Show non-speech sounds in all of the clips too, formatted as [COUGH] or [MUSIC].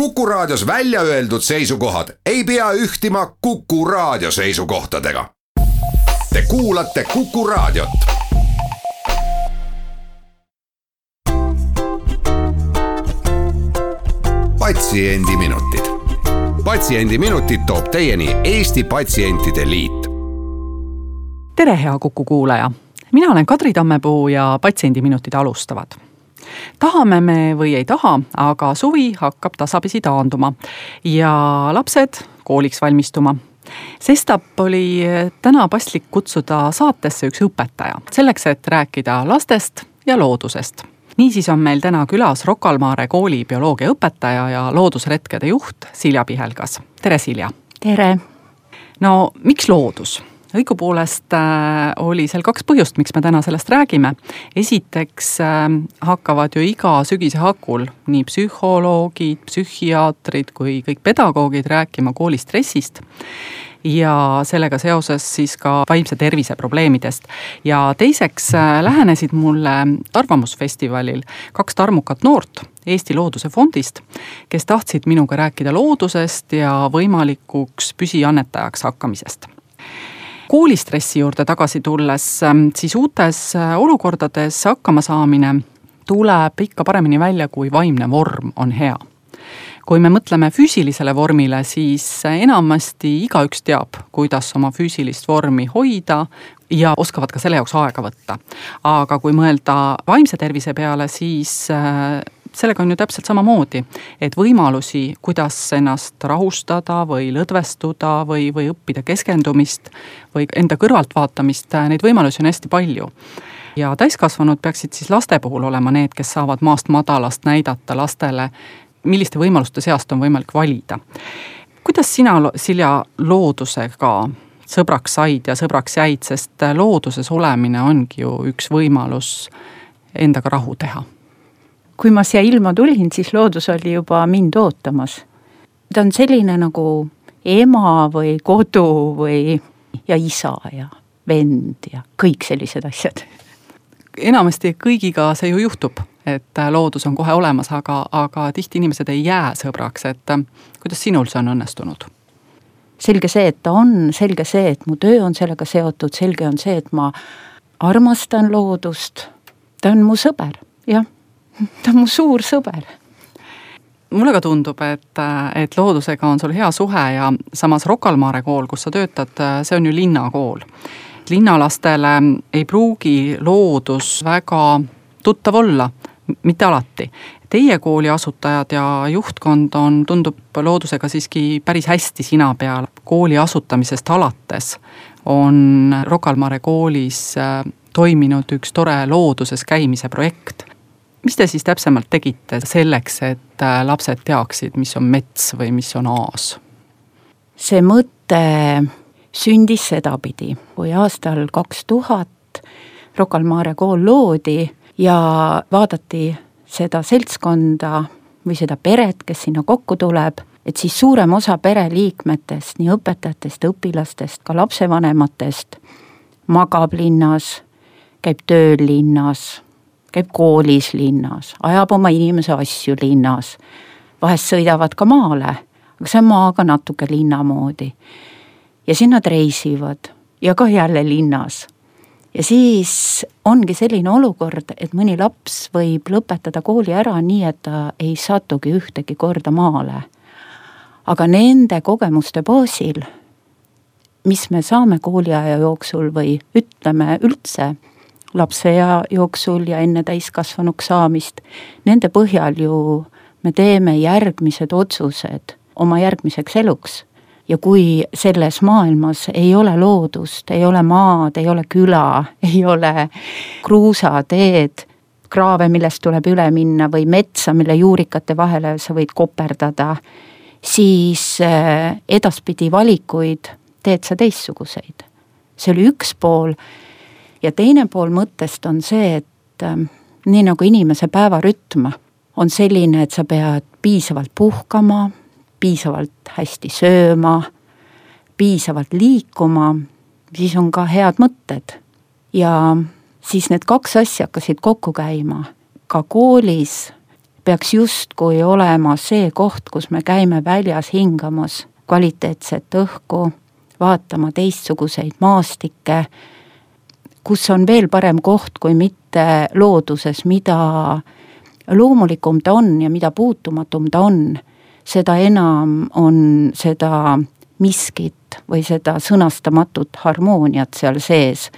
Kuku Raadios välja öeldud seisukohad ei pea ühtima Kuku Raadio seisukohtadega. Te kuulate Kuku Raadiot. patsiendiminutid, Patsiendiminutid toob teieni Eesti Patsientide Liit. tere, hea Kuku kuulaja, mina olen Kadri Tammepuu ja Patsiendiminutid alustavad tahame me või ei taha, aga suvi hakkab tasapisi taanduma ja lapsed kooliks valmistuma sestap oli täna paslik kutsuda saatesse üks õpetaja, selleks et rääkida lastest ja loodusest. niisiis on meil täna külas Rocca al Mare kooli bioloogiaõpetaja ja loodusretkede juht Silja Pihelgas, tere Silja! tere! no miks loodus? Õigupoolest äh, oli seal kaks põhjust, miks me täna sellest räägime. esiteks äh, hakkavad ju iga sügise hakul nii psühholoogid, psühhiaatrid kui kõik pedagoogid rääkima kooli stressist ja sellega seoses siis ka vaimse tervise probleemidest. ja teiseks äh, lähenesid mulle Arvamusfestivalil kaks tarmukat noort Eesti Looduse Fondist, kes tahtsid minuga rääkida loodusest ja võimalikuks püsiannetajaks hakkamisest koolistressi juurde tagasi tulles, ähm, siis uutes äh, olukordades hakkama saamine tuleb ikka paremini välja, kui vaimne vorm on hea kui me mõtleme füüsilisele vormile, siis enamasti igaüks teab, kuidas oma füüsilist vormi hoida ja oskavad ka selle jaoks aega võtta. aga kui mõelda vaimse tervise peale, siis äh, sellega on ju täpselt samamoodi, et võimalusi, kuidas ennast rahustada või lõdvestuda või, või õppida keskendumist või enda kõrvaltvaatamist, neid võimalusi on hästi palju. Ja täiskasvanud peaksid siis laste puhul olema need, kes saavad maast madalast näidata lastele, milliste võimaluste seast on võimalik valida. kuidas sina, Silja, loodusega sõbraks said ja sõbraks jäid, sest looduses olemine ongi ju üks võimalus endaga rahu teha kui ma siia ilma tulin, siis loodus oli juba mind ootamas. ta on selline nagu ema või kodu või ja isa ja vend ja kõik sellised asjad. enamasti kõigiga see ju juhtub, et loodus on kohe olemas, aga, aga tihti inimesed ei jää sõbraks, et kuidas sinul see on õnnestunud? selge see, et ta on, selge see, et mu töö on sellega seotud, selge on see, et ma armastan loodust. ta on mu sõber, jah ta on mu suur sõber mulle ka tundub, et, et loodusega on sul hea suhe ja samas Rocca al Mare kool, kus sa töötad, see on ju linnakool. linnalastele ei pruugi loodus väga tuttav olla, mitte alati. Teie kooli asutajad ja juhtkond on, tundub loodusega siiski päris hästi sina peal. kooli asutamisest alates on Rocca al Mare koolis äh, toiminud üks tore looduses käimise projekt mis te siis täpsemalt tegite selleks, et äh, lapsed teaksid, mis on mets või mis on aas? see mõte sündis sedapidi, kui aastal kaks tuhat Rocca al Mare kool loodi ja vaadati seda seltskonda või seda peret, kes sinna kokku tuleb, et siis suurem osa pereliikmetest, nii õpetajatest, õpilastest, ka lapsevanematest, magab linnas, käib tööl linnas käib koolis linnas, ajab oma inimese asju linnas, vahest sõidavad ka maale, aga see on maaga natuke linna moodi. ja siis nad reisivad ja ka jälle linnas. ja siis ongi selline olukord, et mõni laps võib lõpetada kooli ära nii, et ta ei satugi ühtegi korda maale. aga nende kogemuste baasil, mis me saame kooliaja jooksul või ütleme üldse lapseea jooksul ja enne täiskasvanuks saamist, nende põhjal ju me teeme järgmised otsused oma järgmiseks eluks. ja kui selles maailmas ei ole loodust, ei ole maad, ei ole küla, [LAUGHS] ei ole kruusateed, kraave, millest tuleb üle minna või metsa, mille juurikate vahele sa võid koperdada, siis äh, edaspidi valikuid teed sa teistsuguseid. see oli üks pool ja teine pool mõttest on see, et äh, nii nagu inimese päevarütm on selline, et sa pead piisavalt puhkama, piisavalt hästi sööma, piisavalt liikuma, siis on ka head mõtted. ja siis need kaks asja hakkasid kokku käima. ka koolis peaks justkui olema see koht, kus me käime väljas hingamas kvaliteetset õhku, vaatama teistsuguseid maastikke, kus on veel parem koht kui mitte looduses, mida loomulikum ta on ja mida puutumatum ta on, seda enam on seda miskit või seda sõnastamatut harmooniat seal sees.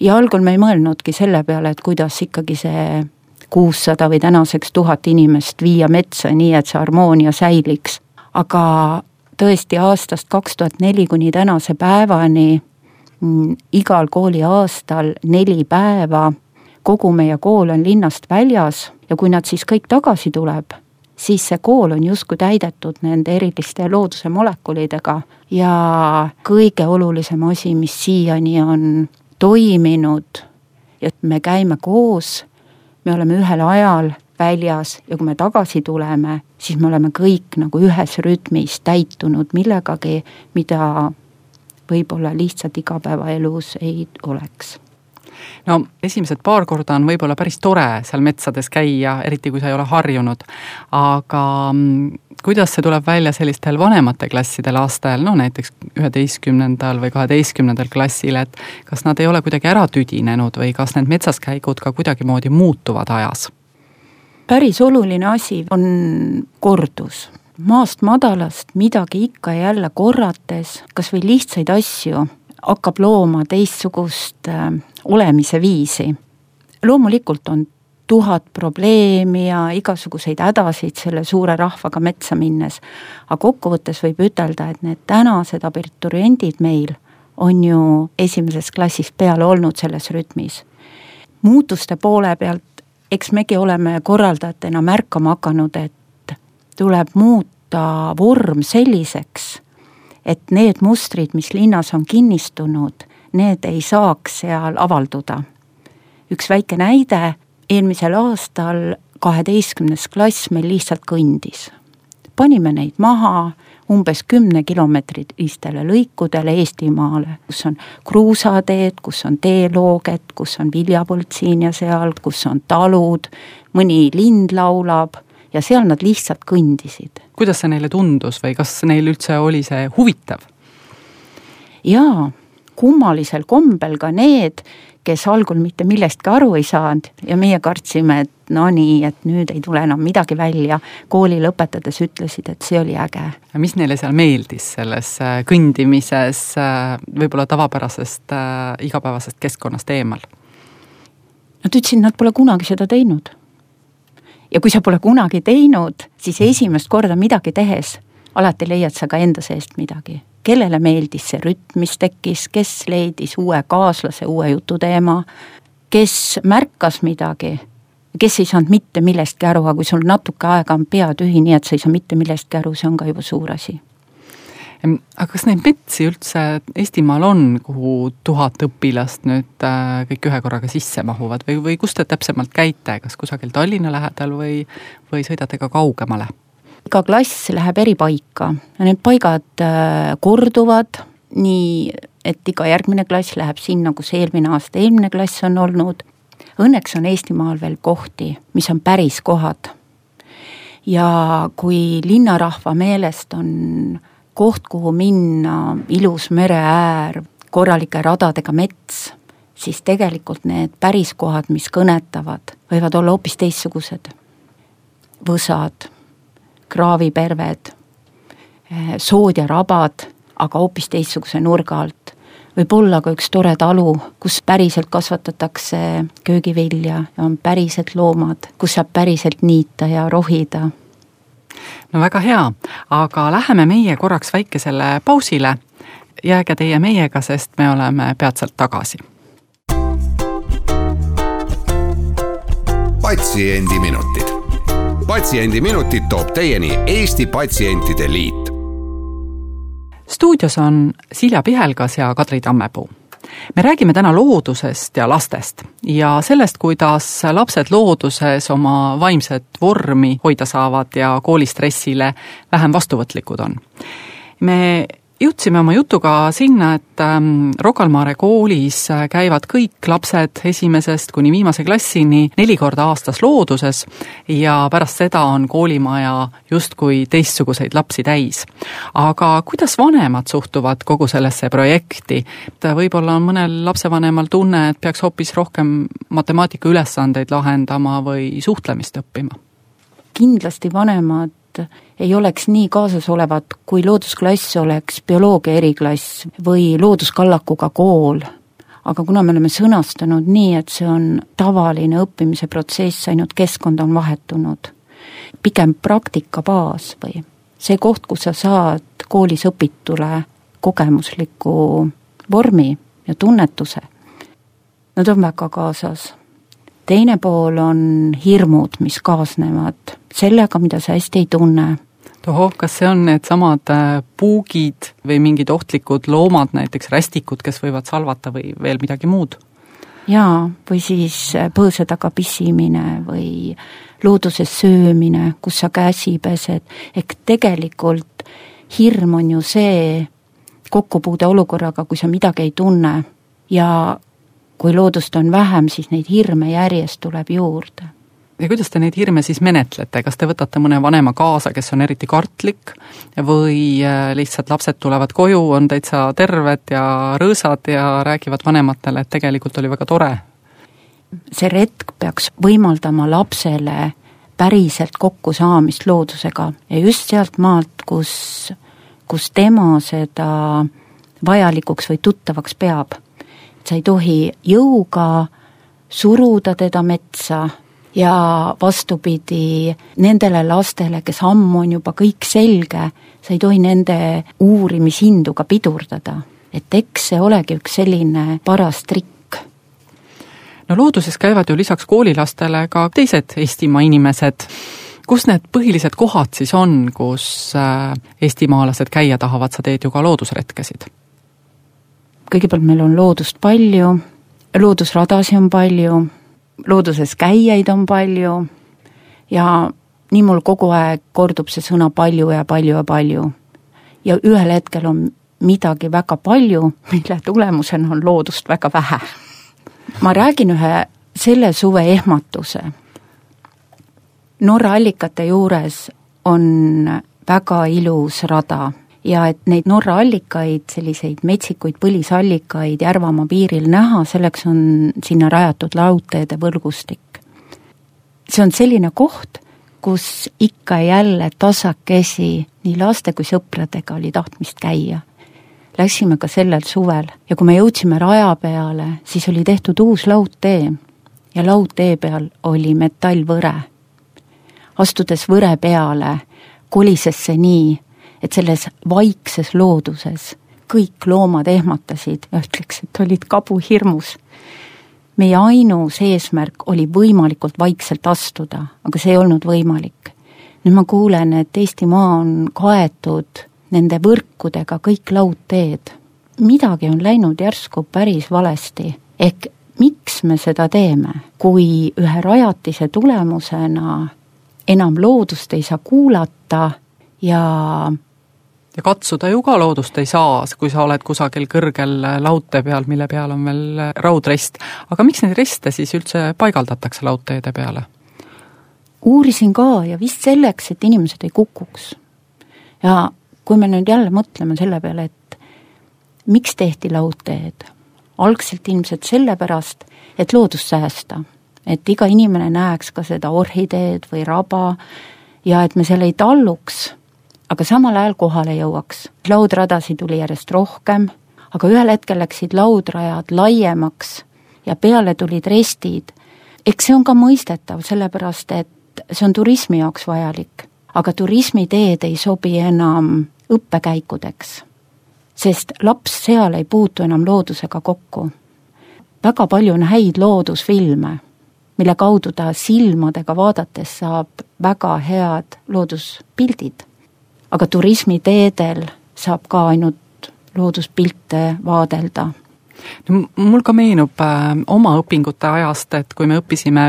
ja algul me ei mõelnudki selle peale, et kuidas ikkagi see kuussada või tänaseks tuhat inimest viia metsa, nii et see harmoonia säiliks. aga tõesti aastast kaks tuhat neli kuni tänase päevani igal kooliaastal neli päeva, kogu meie kool on linnast väljas ja kui nad siis kõik tagasi tuleb, siis see kool on justkui täidetud nende eriliste looduse molekulidega. Ja kõige olulisem asi, mis siiani on toiminud, et me käime koos, me oleme ühel ajal väljas ja kui me tagasi tuleme, siis me oleme kõik nagu ühes rütmis täitunud millegagi, mida võib-olla lihtsalt igapäevaelus ei oleks no esimesed paar korda on võib-olla päris tore seal metsades käia, eriti kui sa ei ole harjunud. aga mm, kuidas see tuleb välja sellistel vanemate klasside lastel, no näiteks üheteistkümnendal või kaheteistkümnendal klassil, et kas nad ei ole kuidagi ära tüdinenud või kas need metsaskäigud ka kuidagimoodi muutuvad ajas? päris oluline asi on kordus maast madalast midagi ikka ja jälle korrates, kas või lihtsaid asju, hakkab looma teistsugust äh, olemise viisi. loomulikult on tuhat probleemi ja igasuguseid hädasid selle suure rahvaga metsa minnes, aga kokkuvõttes võib ütelda, et need tänased abituriendid meil on ju esimesest klassist peale olnud selles rütmis. muutuste poole pealt, eks megi oleme korraldajatena märkama hakanud, et tuleb muuta vorm selliseks et need mustrid, mis linnas on kinnistunud, need ei saaks seal avalduda. üks väike näide, eelmisel aastal kaheteistkümnes klass meil lihtsalt kõndis. panime neid maha umbes kümnekilomeetrilistele lõikudele Eestimaale, kus on kruusateed, kus on teelooged, kus on viljapõld siin ja seal, kus on talud, mõni lind laulab ja seal nad lihtsalt kõndisid. kuidas see neile tundus või kas neil üldse oli see huvitav? jaa, kummalisel kombel ka need, kes algul mitte millestki aru ei saanud ja meie kartsime, et no nii, et nüüd ei tule enam midagi välja. kooli lõpetades ütlesid, et see oli äge. mis neile seal meeldis selles äh, kõndimises äh, võib-olla tavapärasest äh, igapäevasest keskkonnast eemal? Nad ütlesid, nad pole kunagi seda teinud ja kui sa pole kunagi teinud, siis esimest korda midagi tehes alati leiad sa ka enda seest midagi. kellele meeldis see rütm, mis tekkis, kes leidis uue kaaslase, uue jututeema, kes märkas midagi, kes ei saanud mitte millestki aru, aga kui sul natuke aega on pea tühi, nii et sa ei saa mitte millestki aru, see on ka juba suur asi aga kas neid metsi üldse Eestimaal on, kuhu tuhat õpilast nüüd äh, kõik ühe korraga sisse mahuvad või, või kus te täpsemalt käite, kas kusagil Tallinna lähedal või, või sõidate ka kaugemale? iga klass läheb eri paika, need paigad äh, korduvad, nii et iga järgmine klass läheb sinna, kus eelmine aasta eelmine klass on olnud. Õnneks on Eestimaal veel kohti, mis on päris kohad. ja kui linnarahva meelest on koht, kuhu minna, ilus mereäär, korralike radadega mets, siis tegelikult need päris kohad, mis kõnetavad, võivad olla hoopis teistsugused. võsad, kraaviperved, eh, sood ja rabad, aga hoopis teistsuguse nurga alt. võib olla ka üks tore talu, kus päriselt kasvatatakse köögivilja ja on päriselt loomad, kus saab päriselt niita ja rohida no väga hea, aga läheme meie korraks väikesele pausile. jääge teie meiega, sest me oleme peatselt tagasi. patsiendiminutid. patsiendiminutid toob teieni Eesti Patsientide Liit. stuudios on Silja Pihelgas ja Kadri Tammepuu me räägime täna loodusest ja lastest ja sellest, kuidas lapsed looduses oma vaimset vormi hoida saavad ja koolistressile vähem vastuvõtlikud on. me jõudsime oma jutuga sinna, et ähm, Rocca al Mare koolis äh, käivad kõik lapsed esimesest kuni viimase klassini neli korda aastas looduses ja pärast seda on koolimaja justkui teistsuguseid lapsi täis. aga kuidas vanemad suhtuvad kogu sellesse projekti? võib-olla on mõnel lapsevanemal tunne, et peaks hoopis rohkem matemaatika ülesandeid lahendama või suhtlemist õppima? kindlasti vanemad ei oleks nii kaasasolevad, kui loodusklass oleks bioloogia eriklass või looduskallakuga kool. aga kuna me oleme sõnastanud nii, et see on tavaline õppimise protsess, ainult keskkond on vahetunud, pigem praktika baas või see koht, kus sa saad koolis õpitule kogemusliku vormi ja tunnetuse, nad on väga kaasas teine pool on hirmud, mis kaasnevad sellega, mida sa hästi ei tunne. tohoh, kas see on needsamad äh, puugid või mingid ohtlikud loomad, näiteks rästikud, kes võivad salvata või veel midagi muud? jaa, või siis äh, põõsa taga pissimine või looduses söömine, kus sa käsi pesed, ehk tegelikult hirm on ju see kokkupuude olukorraga, kui sa midagi ei tunne ja kui loodust on vähem, siis neid hirme järjest tuleb juurde. ja kuidas te neid hirme siis menetlete, kas te võtate mõne vanema kaasa, kes on eriti kartlik, või äh, lihtsalt lapsed tulevad koju, on täitsa terved ja rõõsad ja räägivad vanematele, et tegelikult oli väga tore? see retk peaks võimaldama lapsele päriselt kokkusaamist loodusega ja just sealt maalt, kus, kus tema seda vajalikuks või tuttavaks peab sa ei tohi jõuga suruda teda metsa ja vastupidi, nendele lastele, kes ammu on juba kõik selge, sa ei tohi nende uurimishindu ka pidurdada. et eks see olegi üks selline paras trikk. no looduses käivad ju lisaks koolilastele ka teised Eestimaa inimesed, kus need põhilised kohad siis on, kus äh, eestimaalased käia tahavad, sa teed ju ka loodusretkesid kõigepealt meil on loodust palju, loodusradasi on palju, looduses käijaid on palju ja nii mul kogu aeg kordub see sõna palju ja palju ja palju. ja ühel hetkel on midagi väga palju, mille tulemusena on loodust väga vähe. ma räägin ühe selle suve ehmatuse. Norra allikate juures on väga ilus rada ja et neid Norra allikaid, selliseid metsikuid põlisallikaid Järvamaa piiril näha, selleks on sinna rajatud laudteede võrgustik. see on selline koht, kus ikka ja jälle tasakesi nii laste kui sõpradega oli tahtmist käia. Läksime ka sellel suvel ja kui me jõudsime raja peale, siis oli tehtud uus laudtee ja laudtee peal oli metallvõre. astudes võre peale, kolises see nii, et selles vaikses looduses kõik loomad ehmatasid ja ütleks, et olid kabuhirmus. meie ainus eesmärk oli võimalikult vaikselt astuda, aga see ei olnud võimalik. nüüd ma kuulen, et Eestimaa on kaetud nende võrkudega kõik laudteed. midagi on läinud järsku päris valesti, ehk miks me seda teeme, kui ühe rajatise tulemusena enam loodust ei saa kuulata ja ja katsuda ju ka loodust ei saa, kui sa oled kusagil kõrgel laudtee peal, mille peal on veel raudrist. aga miks neid riste siis üldse paigaldatakse laudteede peale? uurisin ka ja vist selleks, et inimesed ei kukuks. ja kui me nüüd jälle mõtleme selle peale, et miks tehti laudteed, algselt ilmselt sellepärast, et loodust säästa. et iga inimene näeks ka seda orhideed või raba ja et me seal ei talluks aga samal ajal kohale jõuaks. laudradasid tuli järjest rohkem, aga ühel hetkel läksid laudrajad laiemaks ja peale tulid restid. eks see on ka mõistetav, sellepärast et see on turismi jaoks vajalik. aga turismiteed ei sobi enam õppekäikudeks, sest laps seal ei puutu enam loodusega kokku. väga palju on häid loodusfilme, mille kaudu ta silmadega vaadates saab väga head looduspildid aga turismiteedel saab ka ainult looduspilte vaadelda no mul ka meenub äh, oma õpingute ajast, et kui me õppisime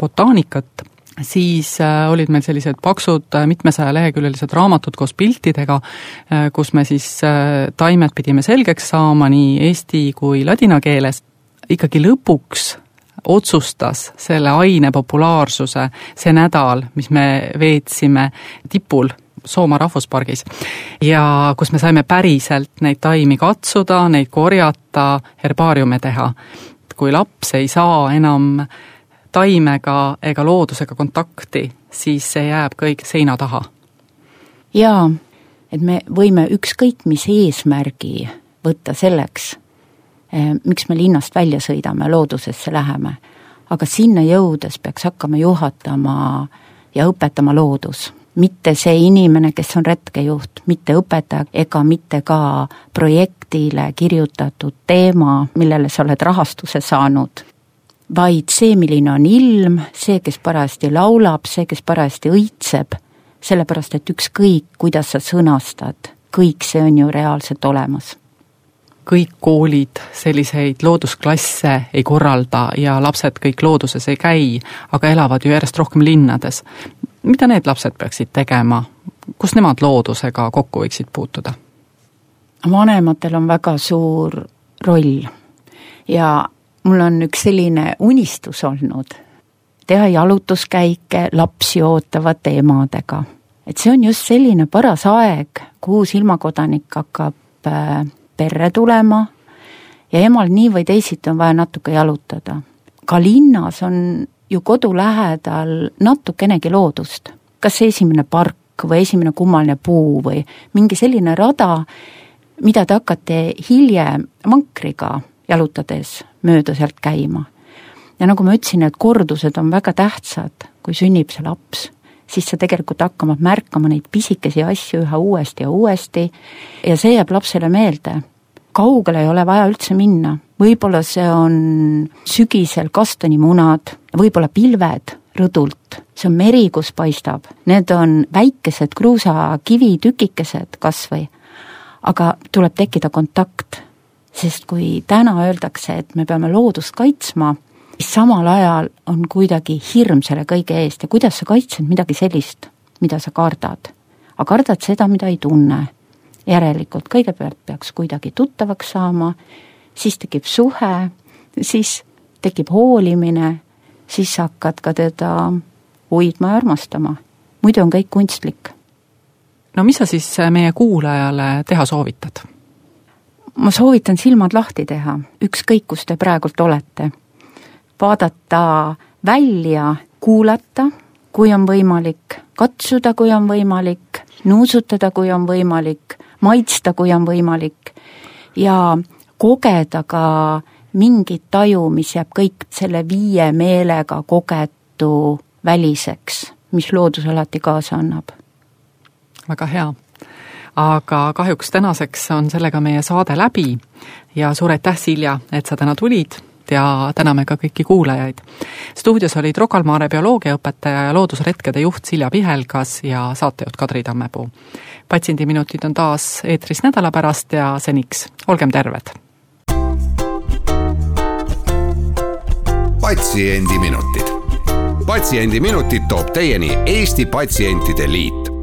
botaanikat, siis äh, olid meil sellised paksud äh, mitmesajaleheküljelised raamatud koos piltidega, äh, kus me siis taimed pidime selgeks saama nii eesti kui ladina keeles. ikkagi lõpuks otsustas selle aine populaarsuse see nädal, mis me veetsime tipul Soomaa rahvuspargis ja kus me saime päriselt neid taimi katsuda, neid korjata, herbaariume teha. kui laps ei saa enam taimega ega loodusega kontakti, siis see jääb kõik seina taha. jaa, et me võime ükskõik mis eesmärgi võtta selleks, eh, miks me linnast välja sõidame, loodusesse läheme. aga sinna jõudes peaks hakkama juhatama ja õpetama loodus mitte see inimene, kes on retkejuht, mitte õpetaja ega mitte ka projektile kirjutatud teema, millele sa oled rahastuse saanud vaid see, milline on ilm, see, kes parajasti laulab, see, kes parajasti õitseb, sellepärast et ükskõik, kuidas sa sõnastad, kõik see on ju reaalselt olemas kõik koolid selliseid loodusklasse ei korralda ja lapsed kõik looduses ei käi, aga elavad ju järjest rohkem linnades. Mida need lapsed peaksid tegema, kus nemad loodusega kokku võiksid puutuda? vanematel on väga suur roll ja mul on üks selline unistus olnud, teha jalutuskäike lapsi ootavate emadega. et see on just selline paras aeg, kuhu silmakodanik hakkab äh, perre tulema ja emal nii või teisiti on vaja natuke jalutada. ka linnas on ju kodu lähedal natukenegi loodust, kas see esimene park või esimene kummaline puu või mingi selline rada, mida te hakkate hiljem vankriga jalutades mööda sealt käima. ja nagu ma ütlesin, et kordused on väga tähtsad, kui sünnib see laps, siis sa tegelikult hakkad märkama neid pisikesi asju üha uuesti ja uuesti ja see jääb lapsele meelde. Kaugele ei ole vaja üldse minna, võib-olla see on sügisel kastanimunad, võib-olla pilved rõdult, see on meri, kus paistab, need on väikesed kruusakivitükikesed kas või, aga tuleb tekkida kontakt. Sest kui täna öeldakse, et me peame loodust kaitsma, siis samal ajal on kuidagi hirm selle kõige eest. Ja kuidas sa kaitsed midagi sellist, mida sa kardad. aga kardad seda, mida ei tunne. Järelikult kõigepealt peaks kuidagi tuttavaks saama, siis tekib suhe, siis tekib hoolimine, siis hakkad ka teda hoidma ja armastama. muidu on kõik kunstlik. no mis sa siis meie kuulajale teha soovitad? ma soovitan silmad lahti teha, ükskõik kus te praegult olete. vaadata välja, kuulata, kui on võimalik, katsuda, kui on võimalik, nuusutada, kui on võimalik, maitsta, kui on võimalik ja kogeda ka mingit taju, mis jääb kõik selle viie meelega kogetu väliseks, mis loodus alati kaasa annab. väga hea aga kahjuks tänaseks on sellega meie saade läbi ja suur aitäh, Silja, et sa täna tulid ja täname ka kõiki kuulajaid. stuudios olid Rocca al Mare bioloogiaõpetaja ja loodusretkede juht Silja Pihelgas ja saatejuht Kadri Tammepuu. patsiendiminutid on taas eetris nädala pärast ja seniks olgem terved! patsiendiminutid. patsiendiminutid toob teieni Eesti Patsientide Liit